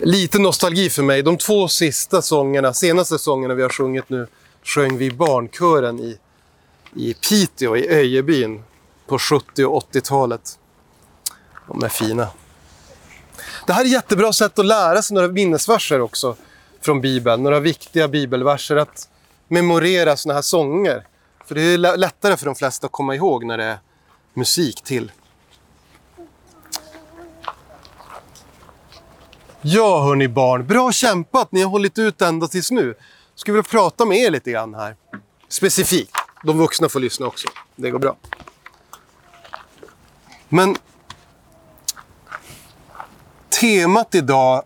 Lite nostalgi för mig. De två sista sångerna, senaste sångerna vi har sjungit nu, sjöng vi i barnkören i, i Piteå, i Öjebyn, på 70 och 80-talet. De är fina. Det här är ett jättebra sätt att lära sig några minnesverser också från Bibeln. Några viktiga bibelverser. Att memorera såna här sånger. För det är lättare för de flesta att komma ihåg när det är musik till. Ja, hörni barn. Bra kämpat. Ni har hållit ut ända tills nu. Skulle vilja prata med er lite grann här. Specifikt. De vuxna får lyssna också. Det går bra. Men temat idag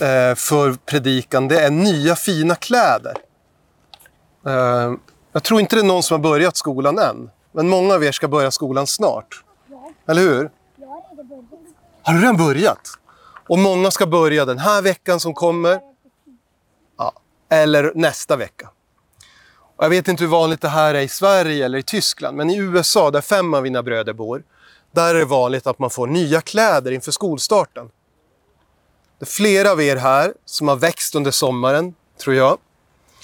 eh, för predikan det är nya fina kläder. Eh, jag tror inte det är någon som har börjat skolan än. Men många av er ska börja skolan snart. Eller hur? Jag. Har du redan börjat? Och många ska börja den här veckan som kommer. Ja, eller nästa vecka. Och jag vet inte hur vanligt det här är i Sverige eller i Tyskland, men i USA, där fem av mina bröder bor, där är det vanligt att man får nya kläder inför skolstarten. Det är flera av er här som har växt under sommaren, tror jag.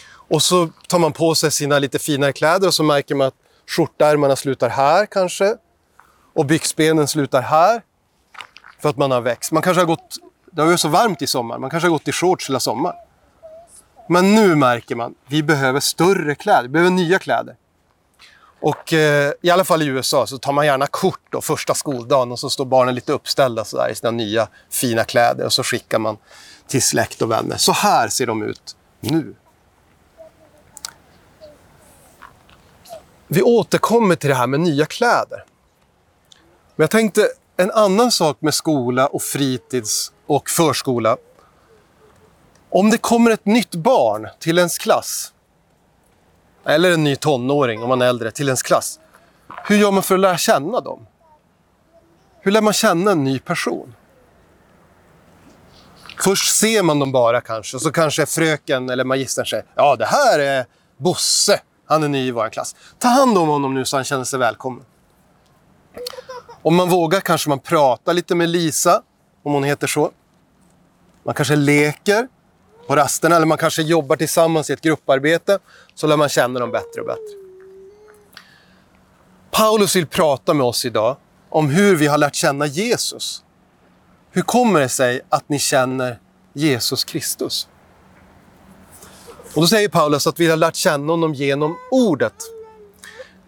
Och så tar man på sig sina lite finare kläder och så märker man att skjortärmarna slutar här kanske. Och byxbenen slutar här. För att man har växt. Man kanske har gått, det har ju så varmt i sommar, man kanske har gått i shorts hela sommaren. Men nu märker man, vi behöver större kläder, vi behöver nya kläder. Och eh, i alla fall i USA så tar man gärna kort då, första skoldagen och så står barnen lite uppställda så där, i sina nya fina kläder och så skickar man till släkt och vänner. Så här ser de ut nu. Vi återkommer till det här med nya kläder. Men jag tänkte en annan sak med skola och fritids och förskola. Om det kommer ett nytt barn till ens klass, eller en ny tonåring om man är äldre, till ens klass. Hur gör man för att lära känna dem? Hur lär man känna en ny person? Först ser man dem bara kanske, och så kanske fröken eller magistern säger ja det här är Bosse, han är ny i vår klass. Ta hand om honom nu så han känner sig välkommen. Om man vågar kanske man pratar lite med Lisa, om hon heter så. Man kanske leker på rasterna eller man kanske jobbar tillsammans i ett grupparbete. Så lär man känna dem bättre och bättre. Paulus vill prata med oss idag om hur vi har lärt känna Jesus. Hur kommer det sig att ni känner Jesus Kristus? Och då säger Paulus att vi har lärt känna honom genom ordet.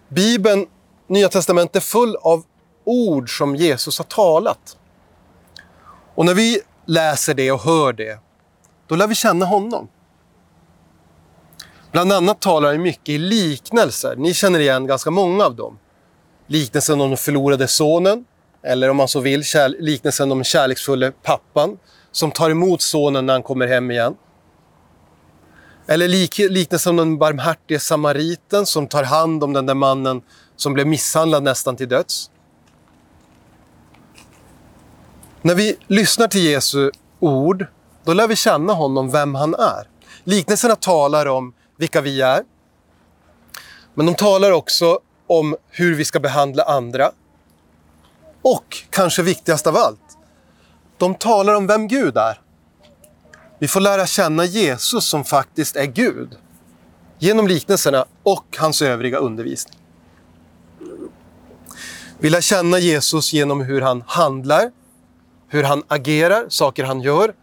Bibeln, Nya Testamentet, är full av ord som Jesus har talat. Och när vi läser det och hör det, då lär vi känna honom. Bland annat talar han mycket i liknelser. Ni känner igen ganska många av dem. Liknelsen om den förlorade sonen, eller om man så vill, liknelsen om den kärleksfulla pappan som tar emot sonen när han kommer hem igen. Eller lik, liknelsen om den barmhärtige samariten som tar hand om den där mannen som blev misshandlad nästan till döds. När vi lyssnar till Jesu ord, då lär vi känna honom, vem han är. Liknelserna talar om vilka vi är. Men de talar också om hur vi ska behandla andra. Och kanske viktigast av allt, de talar om vem Gud är. Vi får lära känna Jesus som faktiskt är Gud genom liknelserna och hans övriga undervisning. Vi lär känna Jesus genom hur han handlar, hur han agerar, saker han gör.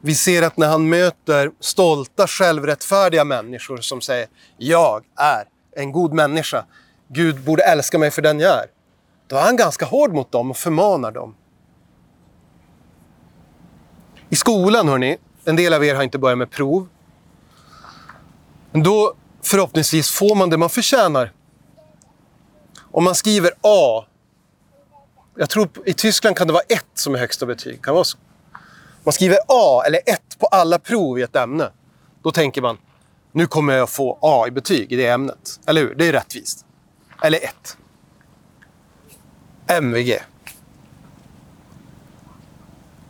Vi ser att när han möter stolta, självrättfärdiga människor som säger “Jag är en god människa, Gud borde älska mig för den jag är”. Då är han ganska hård mot dem och förmanar dem. I skolan, hörni, en del av er har inte börjat med prov. Men då förhoppningsvis får man det man förtjänar. Om man skriver A jag tror i Tyskland kan det vara ett som är högsta betyg. Kan vara så. Man skriver A eller 1 på alla prov i ett ämne. Då tänker man, nu kommer jag få A i betyg i det ämnet. Eller hur? Det är rättvist. Eller 1. MVG.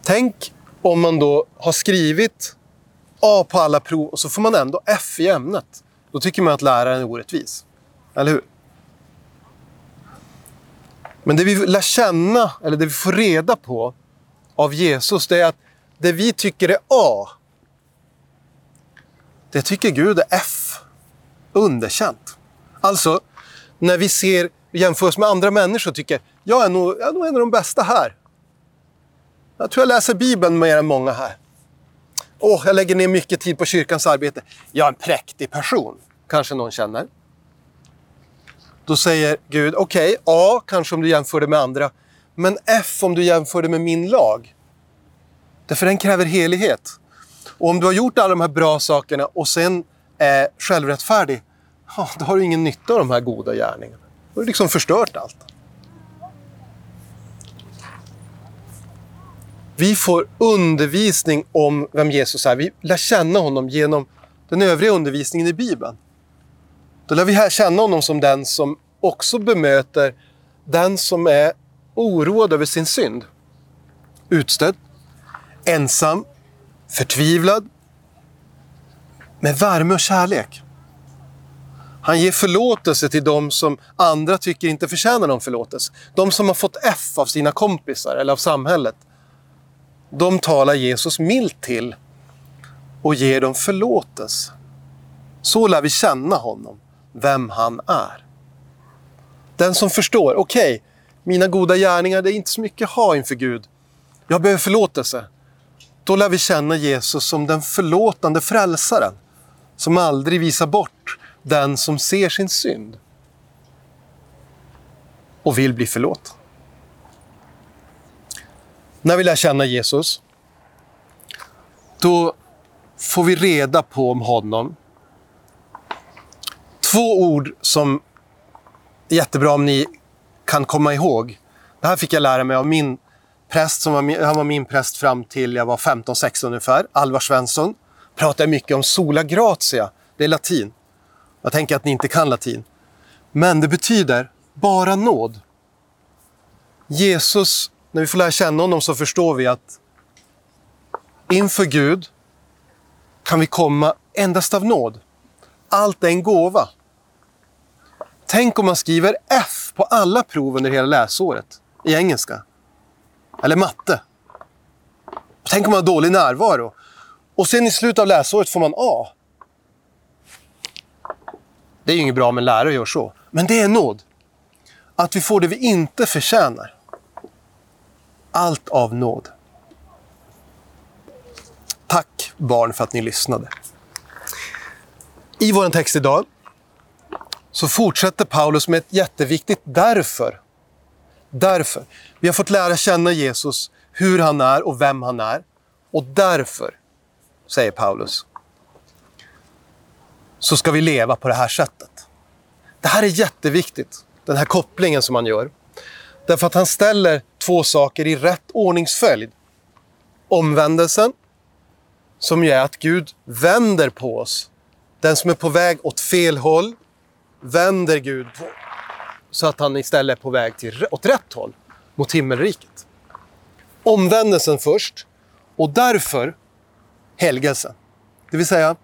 Tänk om man då har skrivit A på alla prov och så får man ändå F i ämnet. Då tycker man att läraren är orättvis. Eller hur? Men det vi lär känna, eller det vi får reda på av Jesus, det är att det vi tycker är A, det tycker Gud är F. Underkänt. Alltså, när vi ser jämför oss med andra människor tycker jag är, nog, jag är nog en av de bästa här. Jag tror jag läser Bibeln mer än många här. Åh, jag lägger ner mycket tid på kyrkans arbete. Jag är en präktig person, kanske någon känner. Då säger Gud, okej, okay, A kanske om du jämför det med andra, men F om du jämför det med min lag. Därför den kräver helighet. Och om du har gjort alla de här bra sakerna och sen är självrättfärdig, ja, då har du ingen nytta av de här goda gärningarna. Då har du liksom förstört allt. Vi får undervisning om vem Jesus är. Vi lär känna honom genom den övriga undervisningen i Bibeln. Då lär vi känna honom som den som också bemöter den som är oroad över sin synd. Utstött, ensam, förtvivlad, med värme och kärlek. Han ger förlåtelse till de som andra tycker inte förtjänar någon förlåtelse. De som har fått F av sina kompisar eller av samhället. De talar Jesus milt till och ger dem förlåtelse. Så lär vi känna honom, vem han är. Den som förstår, okej, okay, mina goda gärningar, det är inte så mycket att ha inför Gud. Jag behöver förlåtelse. Då lär vi känna Jesus som den förlåtande frälsaren, som aldrig visar bort den som ser sin synd och vill bli förlåten. När vi lär känna Jesus, då får vi reda på om honom. Två ord som är jättebra om ni kan komma ihåg. Det här fick jag lära mig av min präst, som var, han var min präst fram till jag var 15-16 ungefär, Alvar Svensson. Pratade mycket om sola gratia, det är latin. Jag tänker att ni inte kan latin. Men det betyder bara nåd. Jesus, när vi får lära känna honom så förstår vi att inför Gud kan vi komma endast av nåd. Allt är en gåva. Tänk om man skriver F på alla prov under hela läsåret i engelska. Eller matte. Tänk om man har dålig närvaro. Och sen i slutet av läsåret får man A. Det är ju inget bra med lärare gör så. Men det är nåd. Att vi får det vi inte förtjänar. Allt av nåd. Tack barn för att ni lyssnade. I vår text idag så fortsätter Paulus med ett jätteviktigt därför. Därför. Vi har fått lära känna Jesus, hur han är och vem han är. Och därför, säger Paulus, så ska vi leva på det här sättet. Det här är jätteviktigt, den här kopplingen som han gör. Därför att han ställer två saker i rätt ordningsföljd. Omvändelsen, som ju är att Gud vänder på oss. Den som är på väg åt fel håll vänder Gud på, så att han istället är på väg till, åt rätt håll, mot himmelriket. Omvändelsen först och därför helgelsen. Det vill säga,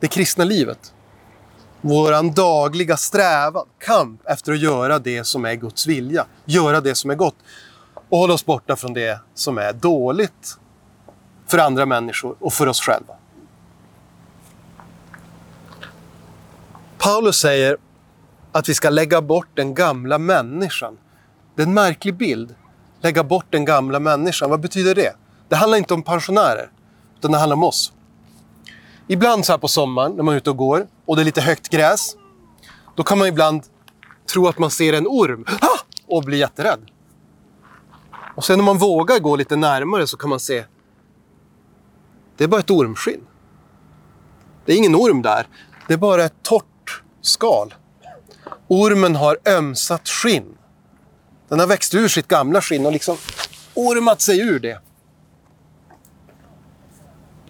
det kristna livet. Vår dagliga strävan, kamp efter att göra det som är Guds vilja. Göra det som är gott. Och hålla oss borta från det som är dåligt för andra människor och för oss själva. Paulus säger att vi ska lägga bort den gamla människan. Det är en märklig bild. Lägga bort den gamla människan. Vad betyder det? Det handlar inte om pensionärer, utan det handlar om oss. Ibland så här på sommaren när man är ute och går och det är lite högt gräs. Då kan man ibland tro att man ser en orm ha! och bli jätterädd. Och sen om man vågar gå lite närmare så kan man se det är bara ett ormskinn. Det är ingen orm där. Det är bara ett torrt skal. Ormen har ömsat skinn. Den har växt ur sitt gamla skinn och liksom ormat sig ur det.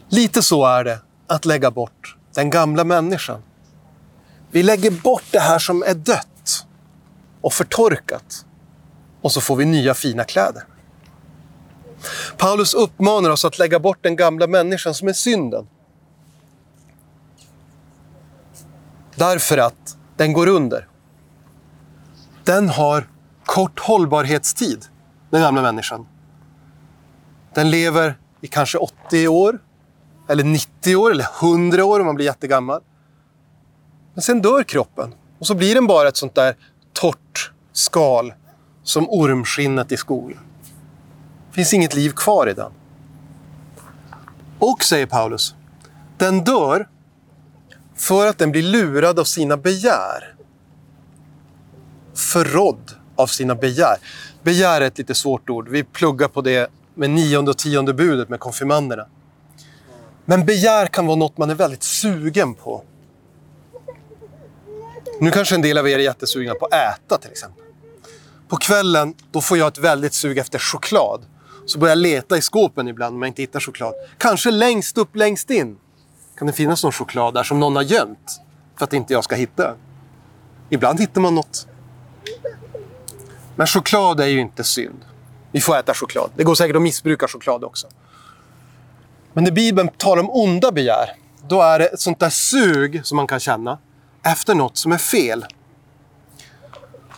Lite så är det att lägga bort den gamla människan. Vi lägger bort det här som är dött och förtorkat. Och så får vi nya fina kläder. Paulus uppmanar oss att lägga bort den gamla människan som är synden. Därför att den går under. Den har kort hållbarhetstid, den gamla människan. Den lever i kanske 80 år, eller 90 år, eller 100 år om man blir jättegammal. Men sen dör kroppen och så blir den bara ett sånt där torrt skal som ormskinnet i skogen. Det finns inget liv kvar i den. Och, säger Paulus, den dör för att den blir lurad av sina begär. Förrådd av sina begär. Begär är ett lite svårt ord. Vi pluggar på det med nionde och tionde budet med konfirmanderna. Men begär kan vara något man är väldigt sugen på. Nu kanske en del av er är jättesugna på att äta till exempel. På kvällen då får jag ett väldigt sug efter choklad. Så börjar jag leta i skåpen ibland om jag inte hittar choklad. Kanske längst upp, längst in kan det finnas någon choklad där som någon har gömt för att inte jag ska hitta. Ibland hittar man något. Men choklad är ju inte synd. Vi får äta choklad. Det går säkert att missbruka choklad också. Men när Bibeln talar om onda begär, då är det ett sånt där sug som man kan känna efter något som är fel.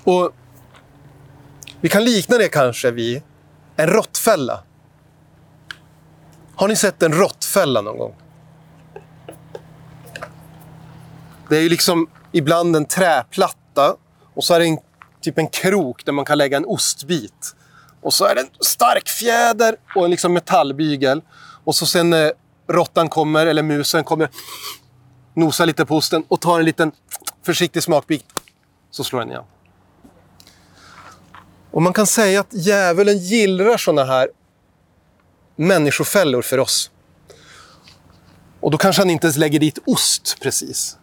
Och Vi kan likna det kanske vid en råttfälla. Har ni sett en råttfälla någon gång? Det är ju liksom ibland en träplatta och så är det en, typ en krok där man kan lägga en ostbit. Och så är det en stark fjäder och en liksom metallbygel. Och så sen när råttan kommer, eller musen kommer, nosar lite på osten och tar en liten försiktig smakbit, så slår den igen. Och man kan säga att djävulen gillrar sådana här människofällor för oss. Och då kanske han inte ens lägger dit ost precis.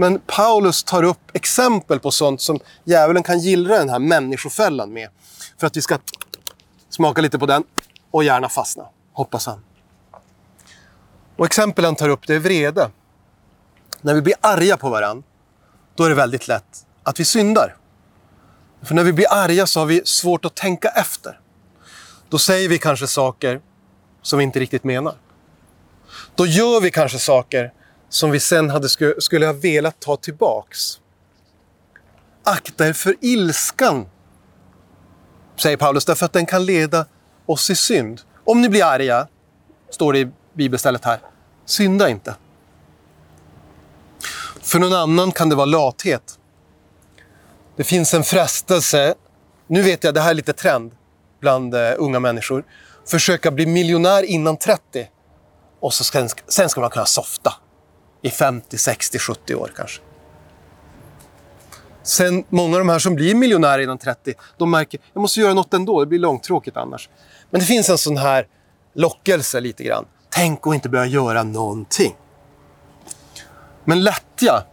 Men Paulus tar upp exempel på sånt som djävulen kan gillra den här människofällan med. För att vi ska smaka lite på den och gärna fastna, hoppas han. Och exempel han tar upp det är vrede. När vi blir arga på varandra, då är det väldigt lätt att vi syndar. För när vi blir arga så har vi svårt att tänka efter. Då säger vi kanske saker som vi inte riktigt menar. Då gör vi kanske saker som vi sen hade, skulle ha velat ta tillbaks. Akta er för ilskan, säger Paulus, därför att den kan leda oss i synd. Om ni blir arga, står det i bibelstället här, synda inte. För någon annan kan det vara lathet. Det finns en frestelse, nu vet jag det här är lite trend bland uh, unga människor, försöka bli miljonär innan 30 och så sen ska man kunna softa i 50, 60, 70 år kanske. Sen många av de här som blir miljonärer innan 30, de märker att jag måste göra något ändå, det blir långtråkigt annars. Men det finns en sån här lockelse lite grann. Tänk att inte börja göra någonting. Men lättja,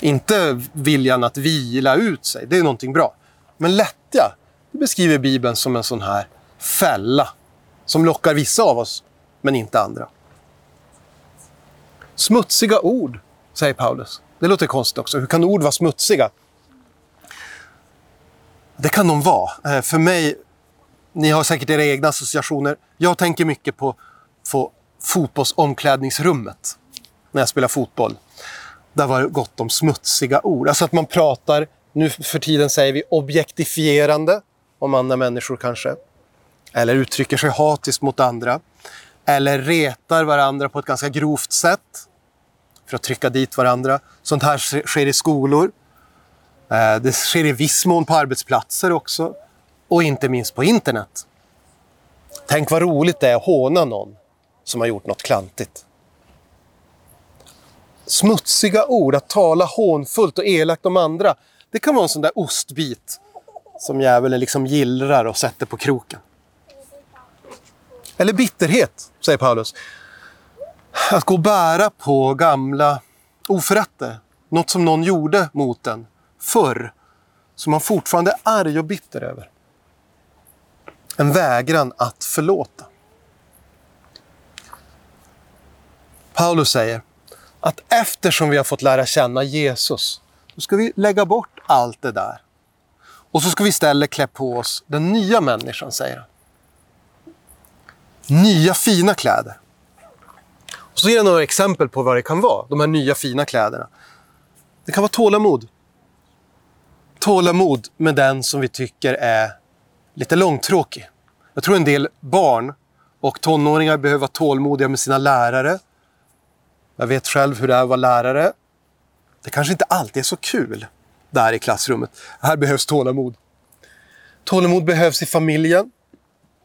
inte viljan att vila ut sig, det är någonting bra. Men lättja, det beskriver Bibeln som en sån här fälla som lockar vissa av oss, men inte andra. Smutsiga ord, säger Paulus. Det låter konstigt också. Hur kan ord vara smutsiga? Det kan de vara. Eh, för mig, ni har säkert era egna associationer. Jag tänker mycket på, på fotbollsomklädningsrummet när jag spelar fotboll. Där var det gott om smutsiga ord. Alltså att man pratar, nu för tiden säger vi objektifierande om andra människor kanske. Eller uttrycker sig hatiskt mot andra. Eller retar varandra på ett ganska grovt sätt för att trycka dit varandra. Sånt här sker i skolor. Eh, det sker i viss mån på arbetsplatser också. Och inte minst på internet. Tänk vad roligt det är att håna någon som har gjort något klantigt. Smutsiga ord, att tala hånfullt och elakt om andra. Det kan vara en sån där ostbit som djävulen liksom gillrar och sätter på kroken. Eller bitterhet, säger Paulus. Att gå och bära på gamla oförrätter. Något som någon gjorde mot en förr. Som man fortfarande är arg och bitter över. En vägran att förlåta. Paulus säger att eftersom vi har fått lära känna Jesus, då ska vi lägga bort allt det där. Och så ska vi istället klä på oss den nya människan, säger han. Nya fina kläder. Och så ger jag några exempel på vad det kan vara, de här nya fina kläderna. Det kan vara tålamod. Tålamod med den som vi tycker är lite långtråkig. Jag tror en del barn Och tonåringar behöver vara tålmodiga med sina lärare. Jag vet själv hur det är att vara lärare. Det kanske inte alltid är så kul där i klassrummet. Här behövs tålamod. Tålamod behövs i familjen.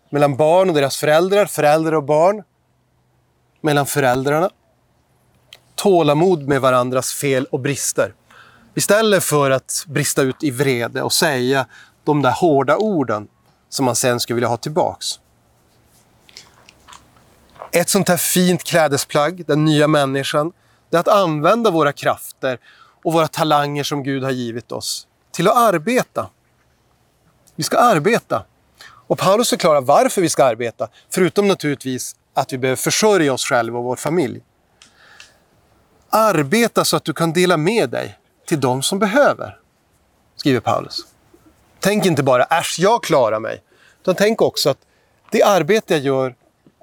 Mellan barn och deras föräldrar, föräldrar och barn. Mellan föräldrarna. Tålamod med varandras fel och brister. Istället för att brista ut i vrede och säga de där hårda orden som man sen skulle vilja ha tillbaks. Ett sånt här fint klädesplagg, den nya människan, det är att använda våra krafter och våra talanger som Gud har givit oss till att arbeta. Vi ska arbeta. Och Paulus förklarar varför vi ska arbeta, förutom naturligtvis att vi behöver försörja oss själva och vår familj. Arbeta så att du kan dela med dig till de som behöver, skriver Paulus. Tänk inte bara äsch, jag klarar mig. Utan tänk också att det arbete jag gör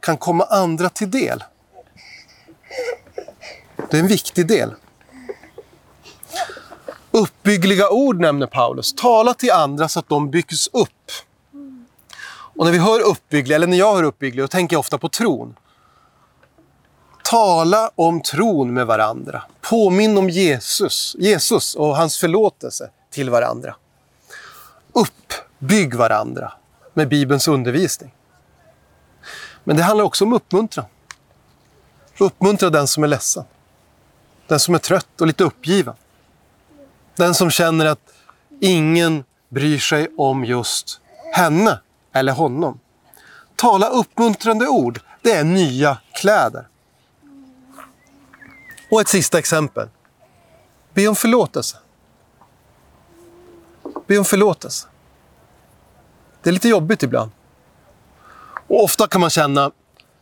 kan komma andra till del. Det är en viktig del. Uppbyggliga ord nämner Paulus. Tala till andra så att de byggs upp. Och när vi hör uppbygglig, eller när jag hör uppbygglig, då tänker jag ofta på tron. Tala om tron med varandra. Påminn om Jesus, Jesus och hans förlåtelse till varandra. Uppbygg varandra med Bibelns undervisning. Men det handlar också om uppmuntran. Uppmuntra den som är ledsen. Den som är trött och lite uppgiven. Den som känner att ingen bryr sig om just henne eller honom. Tala uppmuntrande ord. Det är nya kläder. Och ett sista exempel. Be om förlåtelse. Be om förlåtelse. Det är lite jobbigt ibland. Och ofta kan man känna,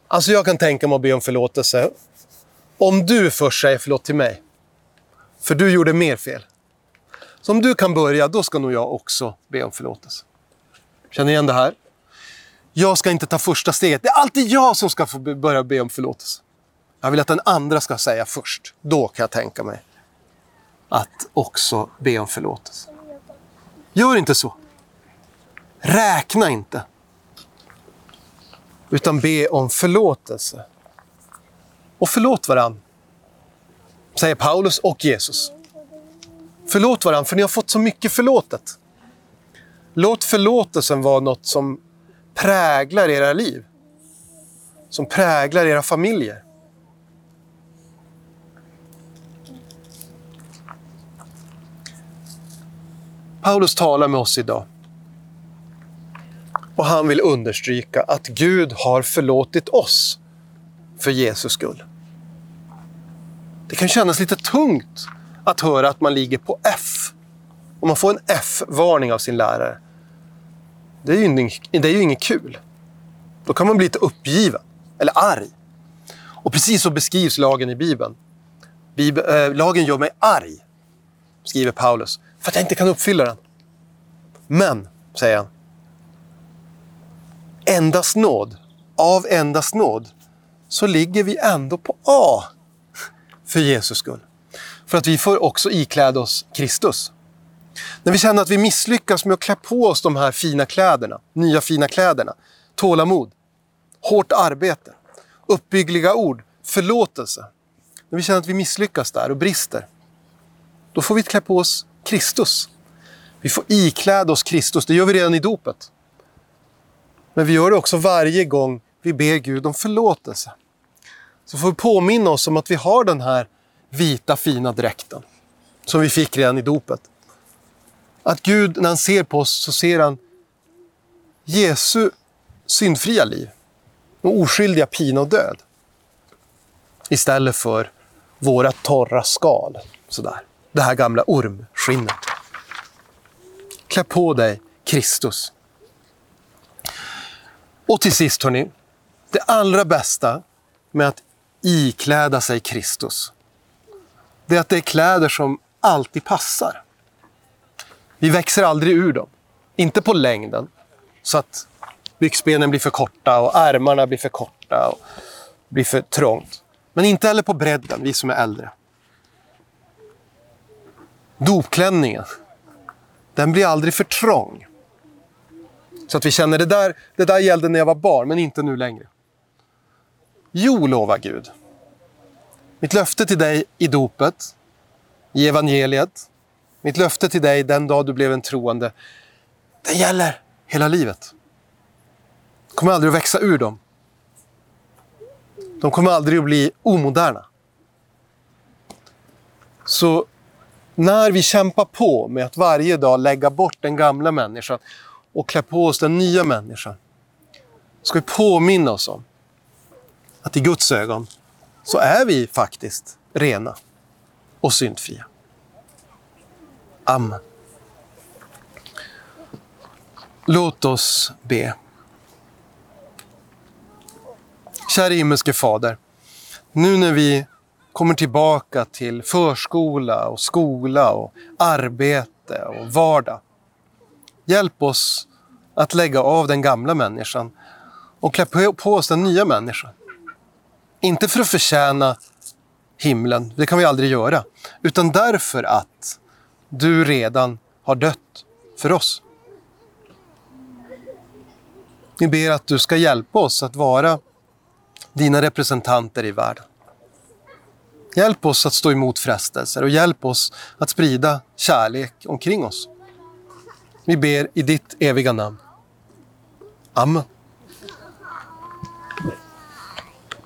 alltså jag kan tänka mig att be om förlåtelse om du först säger förlåt till mig. För du gjorde mer fel. Så om du kan börja, då ska nog jag också be om förlåtelse. Känner igen det här? Jag ska inte ta första steget. Det är alltid jag som ska få börja be om förlåtelse. Jag vill att den andra ska säga först. Då kan jag tänka mig att också be om förlåtelse. Gör inte så. Räkna inte. Utan be om förlåtelse. Och förlåt varann. Säger Paulus och Jesus. Förlåt varann, för ni har fått så mycket förlåtet. Låt förlåtelsen vara något som präglar era liv. Som präglar era familjer. Paulus talar med oss idag. Och han vill understryka att Gud har förlåtit oss för Jesus skull. Det kan kännas lite tungt att höra att man ligger på F. Om man får en F-varning av sin lärare. Det är, ju inget, det är ju inget kul. Då kan man bli lite uppgiven, eller arg. Och precis så beskrivs lagen i Bibeln. Bibel, äh, lagen gör mig arg, skriver Paulus, för att jag inte kan uppfylla den. Men, säger han, endast nåd, av endast nåd, så ligger vi ändå på A för Jesus skull. För att vi får också ikläda oss Kristus. När vi känner att vi misslyckas med att klä på oss de här fina kläderna, nya fina kläderna, tålamod, hårt arbete, uppbyggliga ord, förlåtelse. När vi känner att vi misslyckas där och brister, då får vi klä på oss Kristus. Vi får ikläda oss Kristus, det gör vi redan i dopet. Men vi gör det också varje gång vi ber Gud om förlåtelse. Så får vi påminna oss om att vi har den här vita fina dräkten som vi fick redan i dopet. Att Gud, när han ser på oss, så ser han Jesu syndfria liv och oskyldiga pina och död. Istället för våra torra skal. Sådär. Det här gamla ormskinnet. Klä på dig Kristus. Och till sist, hörni. Det allra bästa med att ikläda sig Kristus, det är att det är kläder som alltid passar. Vi växer aldrig ur dem. Inte på längden, så att byxbenen blir för korta och ärmarna blir för korta och blir för trångt. Men inte heller på bredden, vi som är äldre. Dopklänningen, den blir aldrig för trång. Så att vi känner det där, det där gällde när jag var barn, men inte nu längre. Jo, lovar Gud. Mitt löfte till dig i dopet, i evangeliet, mitt löfte till dig den dag du blev en troende, det gäller hela livet. Du kommer aldrig att växa ur dem. De kommer aldrig att bli omoderna. Så när vi kämpar på med att varje dag lägga bort den gamla människan och klä på oss den nya människan, ska vi påminna oss om att i Guds ögon så är vi faktiskt rena och syndfria. Amen. Låt oss be. Kära himmelske Fader, nu när vi kommer tillbaka till förskola och skola och arbete och vardag. Hjälp oss att lägga av den gamla människan och klä på oss den nya människan. Inte för att förtjäna himlen, det kan vi aldrig göra, utan därför att du redan har dött för oss. Vi ber att du ska hjälpa oss att vara dina representanter i världen. Hjälp oss att stå emot frestelser och hjälp oss att sprida kärlek omkring oss. Vi ber i ditt eviga namn. Amen.